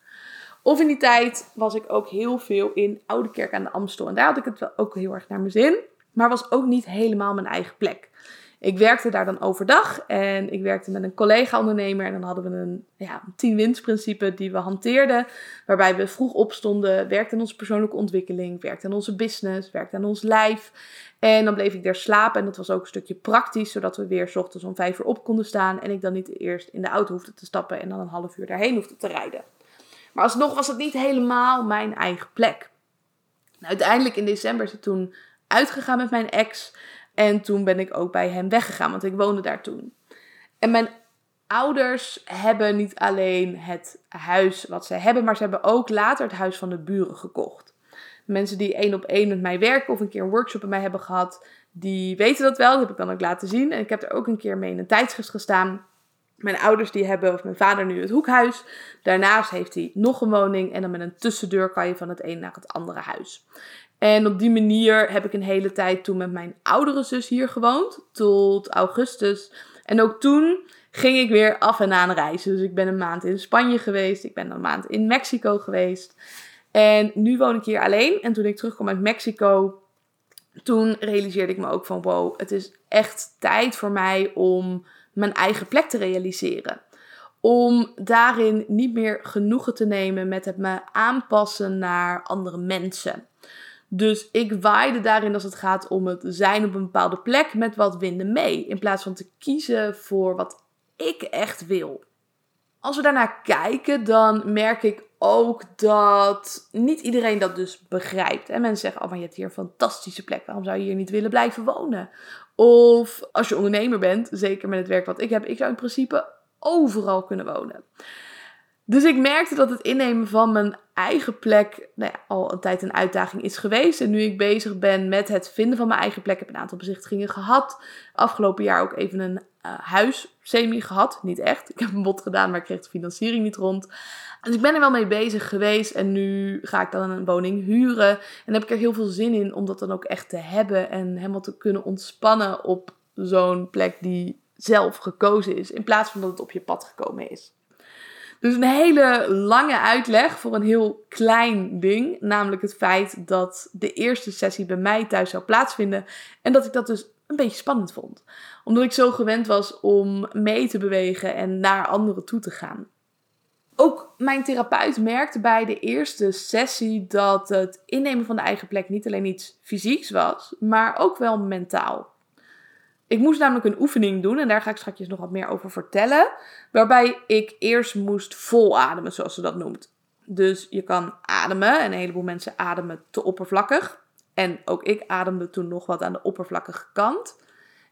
Of in die tijd was ik ook heel veel in Oude Kerk aan de Amstel. En daar had ik het wel ook heel erg naar mijn zin. Maar was ook niet helemaal mijn eigen plek. Ik werkte daar dan overdag en ik werkte met een collega-ondernemer. En dan hadden we een, ja, een tien-winstprincipe die we hanteerden. Waarbij we vroeg opstonden, werkten aan onze persoonlijke ontwikkeling, werkten aan onze business, werkten aan ons lijf. En dan bleef ik daar slapen en dat was ook een stukje praktisch, zodat we weer s ochtends om vijf uur op konden staan. En ik dan niet eerst in de auto hoefde te stappen en dan een half uur daarheen hoefde te rijden. Maar alsnog was het niet helemaal mijn eigen plek. Uiteindelijk in december is het toen uitgegaan met mijn ex. En toen ben ik ook bij hem weggegaan, want ik woonde daar toen. En mijn ouders hebben niet alleen het huis wat ze hebben, maar ze hebben ook later het huis van de buren gekocht. Mensen die één op één met mij werken of een keer een workshop bij mij hebben gehad, die weten dat wel. Dat heb ik dan ook laten zien. En ik heb er ook een keer mee in een tijdschrift gestaan. Mijn ouders die hebben, of mijn vader nu, het hoekhuis. Daarnaast heeft hij nog een woning. En dan met een tussendeur kan je van het een naar het andere huis. En op die manier heb ik een hele tijd toen met mijn oudere zus hier gewoond. Tot augustus. En ook toen ging ik weer af en aan reizen. Dus ik ben een maand in Spanje geweest. Ik ben een maand in Mexico geweest. En nu woon ik hier alleen. En toen ik terugkwam uit Mexico, toen realiseerde ik me ook van wow, het is echt tijd voor mij om mijn eigen plek te realiseren. Om daarin niet meer genoegen te nemen met het me aanpassen naar andere mensen. Dus ik waaide daarin als het gaat om het zijn op een bepaalde plek met wat winden mee. In plaats van te kiezen voor wat ik echt wil. Als we daarnaar kijken, dan merk ik ook dat niet iedereen dat dus begrijpt. En mensen zeggen, oh maar je hebt hier een fantastische plek, waarom zou je hier niet willen blijven wonen? Of als je ondernemer bent, zeker met het werk wat ik heb, ik zou in principe overal kunnen wonen. Dus ik merkte dat het innemen van mijn eigen plek nou al een tijd een uitdaging is geweest. En nu ik bezig ben met het vinden van mijn eigen plek, heb ik een aantal bezichtigingen gehad. Afgelopen jaar ook even een uh, huis semi gehad. Niet echt. Ik heb een bod gedaan, maar ik kreeg de financiering niet rond. Dus ik ben er wel mee bezig geweest. En nu ga ik dan een woning huren. En heb ik er heel veel zin in om dat dan ook echt te hebben. En helemaal te kunnen ontspannen op zo'n plek die zelf gekozen is. In plaats van dat het op je pad gekomen is. Dus een hele lange uitleg voor een heel klein ding. Namelijk het feit dat de eerste sessie bij mij thuis zou plaatsvinden. En dat ik dat dus een beetje spannend vond. Omdat ik zo gewend was om mee te bewegen en naar anderen toe te gaan. Ook mijn therapeut merkte bij de eerste sessie dat het innemen van de eigen plek niet alleen iets fysieks was, maar ook wel mentaal. Ik moest namelijk een oefening doen en daar ga ik straks nog wat meer over vertellen. Waarbij ik eerst moest volademen, zoals ze dat noemt. Dus je kan ademen en een heleboel mensen ademen te oppervlakkig. En ook ik ademde toen nog wat aan de oppervlakkige kant.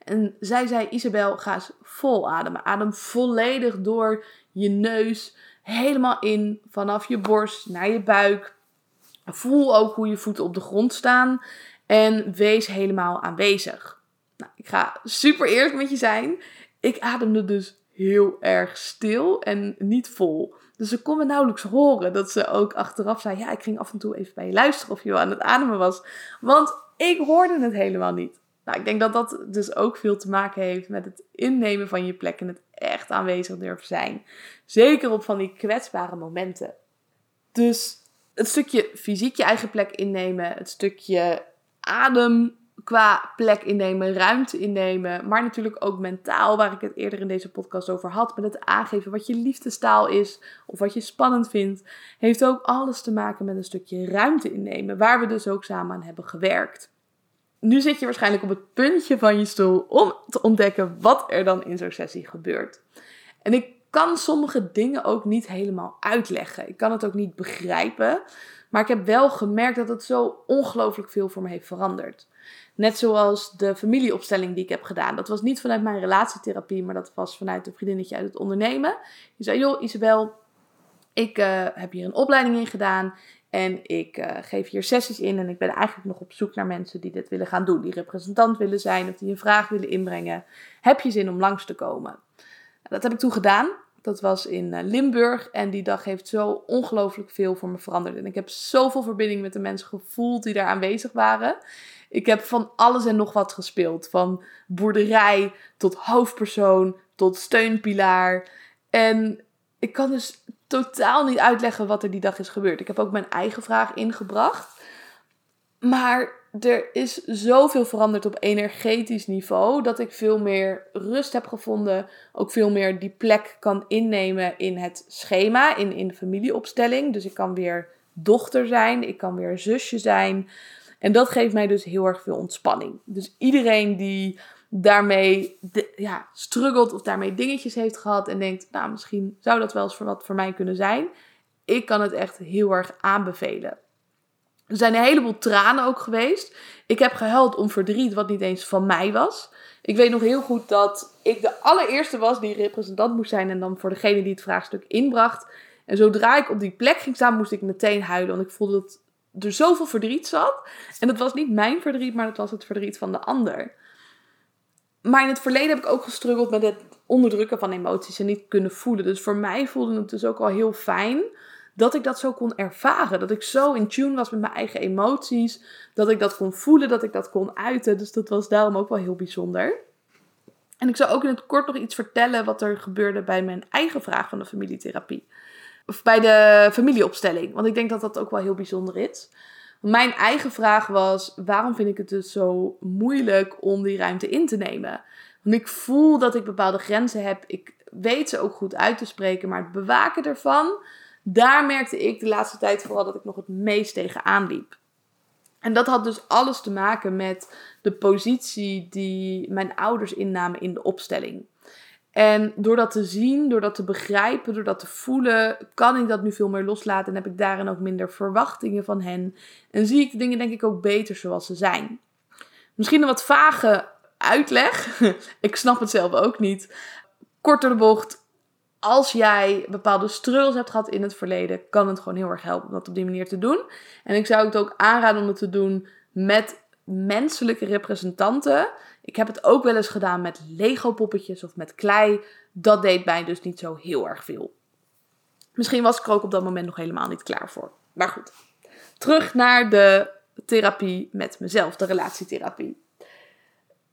En zij zei: Isabel, ga eens vol ademen. Adem volledig door je neus, helemaal in, vanaf je borst naar je buik. Voel ook hoe je voeten op de grond staan. En wees helemaal aanwezig. Nou, ik ga super eerlijk met je zijn. Ik ademde dus heel erg stil en niet vol. Dus ze kon me nauwelijks horen dat ze ook achteraf zei: Ja, ik ging af en toe even bij je luisteren of je wel aan het ademen was. Want ik hoorde het helemaal niet. Nou, ik denk dat dat dus ook veel te maken heeft met het innemen van je plek en het echt aanwezig durven zijn. Zeker op van die kwetsbare momenten. Dus het stukje fysiek je eigen plek innemen, het stukje adem qua plek innemen, ruimte innemen, maar natuurlijk ook mentaal, waar ik het eerder in deze podcast over had, met het aangeven wat je liefdestaal is of wat je spannend vindt, heeft ook alles te maken met een stukje ruimte innemen, waar we dus ook samen aan hebben gewerkt. Nu zit je waarschijnlijk op het puntje van je stoel om te ontdekken wat er dan in zo'n sessie gebeurt. En ik kan sommige dingen ook niet helemaal uitleggen. Ik kan het ook niet begrijpen. Maar ik heb wel gemerkt dat het zo ongelooflijk veel voor me heeft veranderd. Net zoals de familieopstelling die ik heb gedaan. Dat was niet vanuit mijn relatietherapie, maar dat was vanuit een vriendinnetje uit het ondernemen. Die zei: Joh, Isabel, ik uh, heb hier een opleiding in gedaan. En ik uh, geef hier sessies in. En ik ben eigenlijk nog op zoek naar mensen die dit willen gaan doen. Die representant willen zijn of die een vraag willen inbrengen. Heb je zin om langs te komen? Dat heb ik toen gedaan. Dat was in eh, Limburg. En die dag heeft zo ongelooflijk veel voor me veranderd. En ik heb zoveel verbinding met de mensen gevoeld die daar aanwezig waren. Ik heb van alles en nog wat gespeeld. Van boerderij tot hoofdpersoon tot steunpilaar. En ik kan dus totaal niet uitleggen wat er die dag is gebeurd. Ik heb ook mijn eigen vraag ingebracht. Maar er is zoveel veranderd op energetisch niveau dat ik veel meer rust heb gevonden. Ook veel meer die plek kan innemen in het schema, in, in de familieopstelling. Dus ik kan weer dochter zijn, ik kan weer zusje zijn. En dat geeft mij dus heel erg veel ontspanning. Dus iedereen die daarmee ja, struggelt of daarmee dingetjes heeft gehad en denkt, nou misschien zou dat wel eens voor wat voor mij kunnen zijn. Ik kan het echt heel erg aanbevelen. Er zijn een heleboel tranen ook geweest. Ik heb gehuild om verdriet wat niet eens van mij was. Ik weet nog heel goed dat ik de allereerste was die representant moest zijn en dan voor degene die het vraagstuk inbracht. En zodra ik op die plek ging staan, moest ik meteen huilen, want ik voelde dat er zoveel verdriet zat. En dat was niet mijn verdriet, maar dat was het verdriet van de ander. Maar in het verleden heb ik ook gestruggeld met het onderdrukken van emoties en niet kunnen voelen. Dus voor mij voelde het dus ook al heel fijn dat ik dat zo kon ervaren. Dat ik zo in tune was met mijn eigen emoties. Dat ik dat kon voelen, dat ik dat kon uiten. Dus dat was daarom ook wel heel bijzonder. En ik zou ook in het kort nog iets vertellen wat er gebeurde bij mijn eigen vraag van de familietherapie. Of bij de familieopstelling. Want ik denk dat dat ook wel heel bijzonder is. Mijn eigen vraag was: waarom vind ik het dus zo moeilijk om die ruimte in te nemen? Want ik voel dat ik bepaalde grenzen heb. Ik weet ze ook goed uit te spreken, maar het bewaken ervan, daar merkte ik de laatste tijd vooral dat ik nog het meest tegenaan liep. En dat had dus alles te maken met de positie die mijn ouders innamen in de opstelling. En door dat te zien, door dat te begrijpen, door dat te voelen, kan ik dat nu veel meer loslaten en heb ik daarin ook minder verwachtingen van hen. En zie ik de dingen denk ik ook beter zoals ze zijn. Misschien een wat vage uitleg. ik snap het zelf ook niet. Korter de bocht. Als jij bepaalde struggles hebt gehad in het verleden, kan het gewoon heel erg helpen om dat op die manier te doen. En ik zou het ook aanraden om het te doen met menselijke representanten. Ik heb het ook wel eens gedaan met Lego poppetjes of met klei. Dat deed mij dus niet zo heel erg veel. Misschien was ik er ook op dat moment nog helemaal niet klaar voor. Maar goed, terug naar de therapie met mezelf, de relatietherapie.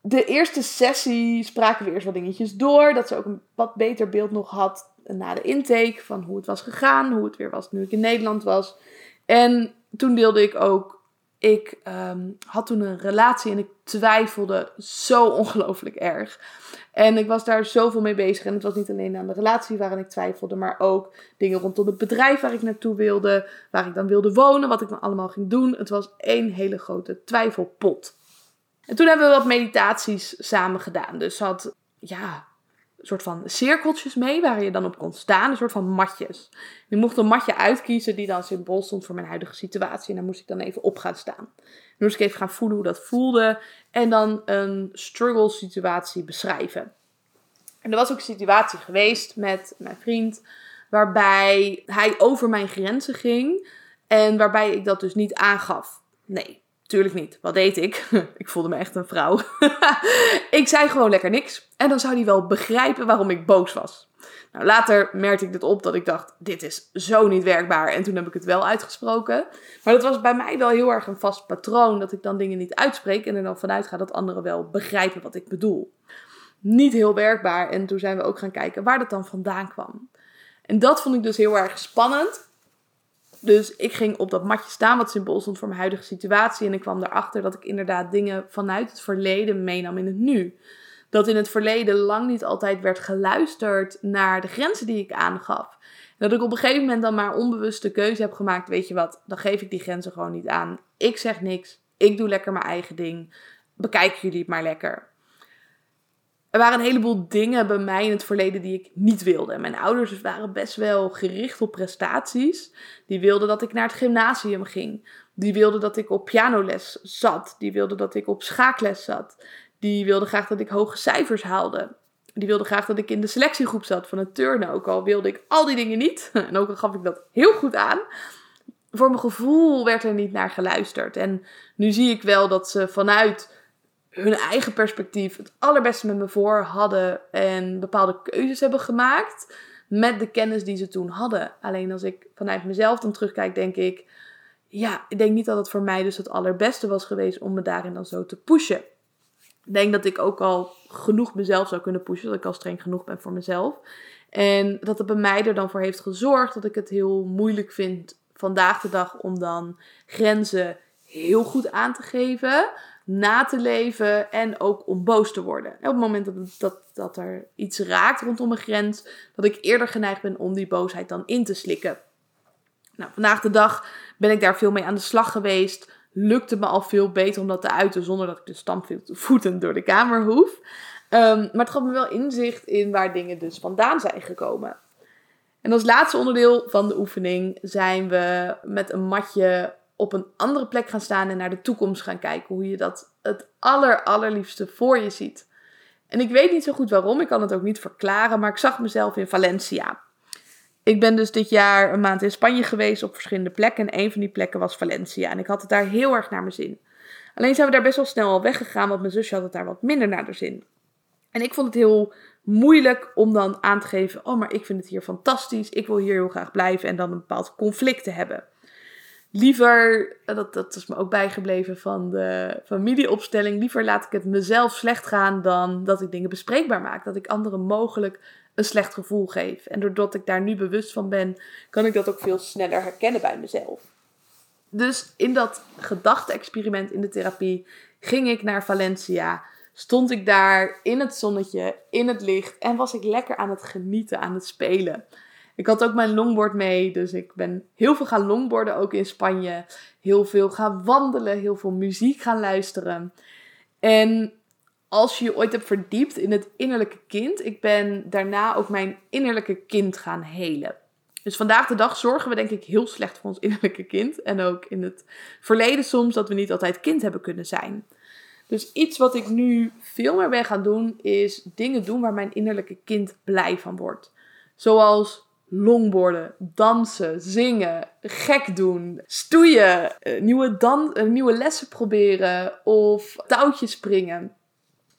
De eerste sessie spraken we eerst wat dingetjes door. Dat ze ook een wat beter beeld nog had na de intake van hoe het was gegaan, hoe het weer was nu ik in Nederland was. En toen deelde ik ook ik ehm, had toen een relatie en ik twijfelde zo ongelooflijk erg. En ik was daar zoveel mee bezig. En het was niet alleen aan de relatie waarin ik twijfelde, maar ook dingen rondom het bedrijf waar ik naartoe wilde, waar ik dan wilde wonen, wat ik dan allemaal ging doen. Het was één hele grote twijfelpot. En toen hebben we wat meditaties samen gedaan. Dus had, ja, soort van cirkeltjes mee waar je dan op kon staan. Een soort van matjes. Je mocht een matje uitkiezen die dan symbool stond voor mijn huidige situatie. En daar moest ik dan even op gaan staan. Dan moest ik even gaan voelen hoe dat voelde. En dan een struggle situatie beschrijven. En er was ook een situatie geweest met mijn vriend. Waarbij hij over mijn grenzen ging. En waarbij ik dat dus niet aangaf. Nee, Tuurlijk niet. Wat deed ik? ik voelde me echt een vrouw. ik zei gewoon lekker niks. En dan zou hij wel begrijpen waarom ik boos was. Nou, later merkte ik dit op dat ik dacht, dit is zo niet werkbaar. En toen heb ik het wel uitgesproken. Maar dat was bij mij wel heel erg een vast patroon. Dat ik dan dingen niet uitspreek en er dan vanuit ga dat anderen wel begrijpen wat ik bedoel. Niet heel werkbaar. En toen zijn we ook gaan kijken waar dat dan vandaan kwam. En dat vond ik dus heel erg spannend. Dus ik ging op dat matje staan, wat symbool stond voor mijn huidige situatie. En ik kwam erachter dat ik inderdaad dingen vanuit het verleden meenam in het nu. Dat in het verleden lang niet altijd werd geluisterd naar de grenzen die ik aangaf. Dat ik op een gegeven moment dan maar onbewust de keuze heb gemaakt: weet je wat, dan geef ik die grenzen gewoon niet aan. Ik zeg niks, ik doe lekker mijn eigen ding. Bekijken jullie het maar lekker er waren een heleboel dingen bij mij in het verleden die ik niet wilde. Mijn ouders waren best wel gericht op prestaties. Die wilden dat ik naar het gymnasium ging. Die wilden dat ik op pianoles zat. Die wilden dat ik op schaakles zat. Die wilden graag dat ik hoge cijfers haalde. Die wilden graag dat ik in de selectiegroep zat van het turnen. Ook al wilde ik al die dingen niet. En ook al gaf ik dat heel goed aan. Voor mijn gevoel werd er niet naar geluisterd. En nu zie ik wel dat ze vanuit hun eigen perspectief het allerbeste met me voor hadden en bepaalde keuzes hebben gemaakt met de kennis die ze toen hadden. Alleen als ik vanuit mezelf dan terugkijk, denk ik, ja, ik denk niet dat het voor mij dus het allerbeste was geweest om me daarin dan zo te pushen. Ik denk dat ik ook al genoeg mezelf zou kunnen pushen, dat ik al streng genoeg ben voor mezelf. En dat het bij mij er dan voor heeft gezorgd dat ik het heel moeilijk vind vandaag de dag om dan grenzen heel goed aan te geven na te leven en ook om boos te worden. op het moment dat, dat, dat er iets raakt rondom een grens, dat ik eerder geneigd ben om die boosheid dan in te slikken. Nou, vandaag de dag ben ik daar veel mee aan de slag geweest. Lukte me al veel beter om dat te uiten zonder dat ik de stampvoeten door de kamer hoef. Um, maar het gaf me wel inzicht in waar dingen dus vandaan zijn gekomen. En als laatste onderdeel van de oefening zijn we met een matje op een andere plek gaan staan en naar de toekomst gaan kijken. Hoe je dat het aller, allerliefste voor je ziet. En ik weet niet zo goed waarom, ik kan het ook niet verklaren, maar ik zag mezelf in Valencia. Ik ben dus dit jaar een maand in Spanje geweest op verschillende plekken en een van die plekken was Valencia. En ik had het daar heel erg naar mijn zin. Alleen zijn we daar best wel snel al weggegaan, want mijn zusje had het daar wat minder naar de zin. En ik vond het heel moeilijk om dan aan te geven: oh, maar ik vind het hier fantastisch, ik wil hier heel graag blijven en dan een bepaald conflict te hebben liever, dat, dat is me ook bijgebleven van de familieopstelling, liever laat ik het mezelf slecht gaan dan dat ik dingen bespreekbaar maak. Dat ik anderen mogelijk een slecht gevoel geef. En doordat ik daar nu bewust van ben, kan ik dat ook veel sneller herkennen bij mezelf. Dus in dat gedachte-experiment in de therapie ging ik naar Valencia. Stond ik daar in het zonnetje, in het licht en was ik lekker aan het genieten, aan het spelen. Ik had ook mijn longboard mee, dus ik ben heel veel gaan longboarden, ook in Spanje. Heel veel gaan wandelen, heel veel muziek gaan luisteren. En als je je ooit hebt verdiept in het innerlijke kind, ik ben daarna ook mijn innerlijke kind gaan helen. Dus vandaag de dag zorgen we denk ik heel slecht voor ons innerlijke kind. En ook in het verleden soms dat we niet altijd kind hebben kunnen zijn. Dus iets wat ik nu veel meer ben gaan doen, is dingen doen waar mijn innerlijke kind blij van wordt. Zoals longboarden, dansen, zingen, gek doen, stoeien, eh, nieuwe, dan, eh, nieuwe lessen proberen of touwtjes springen,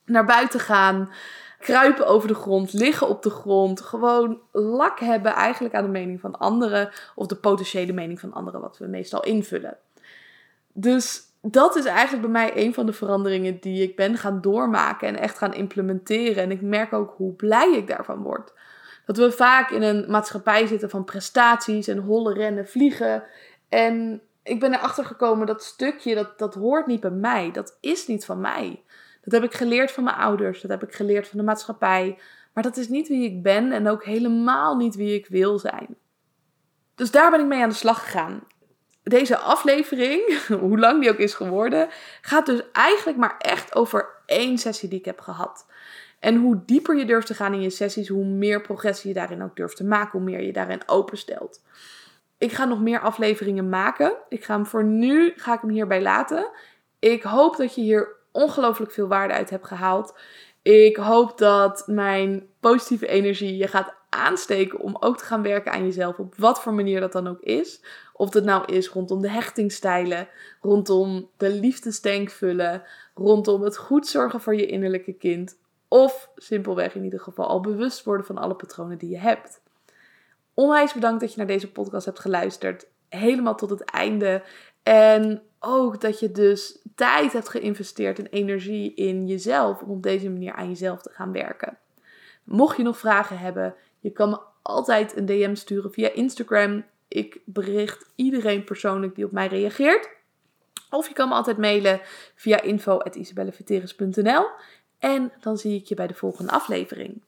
naar buiten gaan, kruipen over de grond, liggen op de grond, gewoon lak hebben eigenlijk aan de mening van anderen of de potentiële mening van anderen wat we meestal invullen. Dus dat is eigenlijk bij mij een van de veranderingen die ik ben gaan doormaken en echt gaan implementeren. En ik merk ook hoe blij ik daarvan word. Dat we vaak in een maatschappij zitten van prestaties en hollen, rennen, vliegen. En ik ben erachter gekomen dat stukje, dat, dat hoort niet bij mij. Dat is niet van mij. Dat heb ik geleerd van mijn ouders. Dat heb ik geleerd van de maatschappij. Maar dat is niet wie ik ben en ook helemaal niet wie ik wil zijn. Dus daar ben ik mee aan de slag gegaan. Deze aflevering, hoe lang die ook is geworden, gaat dus eigenlijk maar echt over één sessie die ik heb gehad. En hoe dieper je durft te gaan in je sessies, hoe meer progressie je daarin ook durft te maken, hoe meer je daarin openstelt. Ik ga nog meer afleveringen maken. Ik ga hem voor nu ga ik hem hierbij laten. Ik hoop dat je hier ongelooflijk veel waarde uit hebt gehaald. Ik hoop dat mijn positieve energie je gaat aansteken om ook te gaan werken aan jezelf, op wat voor manier dat dan ook is. Of het nou is rondom de hechtingstijlen, rondom de liefdestank vullen, rondom het goed zorgen voor je innerlijke kind. Of simpelweg in ieder geval al bewust worden van alle patronen die je hebt. Onwijs bedankt dat je naar deze podcast hebt geluisterd. Helemaal tot het einde. En ook dat je dus tijd hebt geïnvesteerd en energie in jezelf om op deze manier aan jezelf te gaan werken. Mocht je nog vragen hebben, je kan me altijd een DM sturen via Instagram. Ik bericht iedereen persoonlijk die op mij reageert. Of je kan me altijd mailen via info.isabelleveteris.nl. En dan zie ik je bij de volgende aflevering.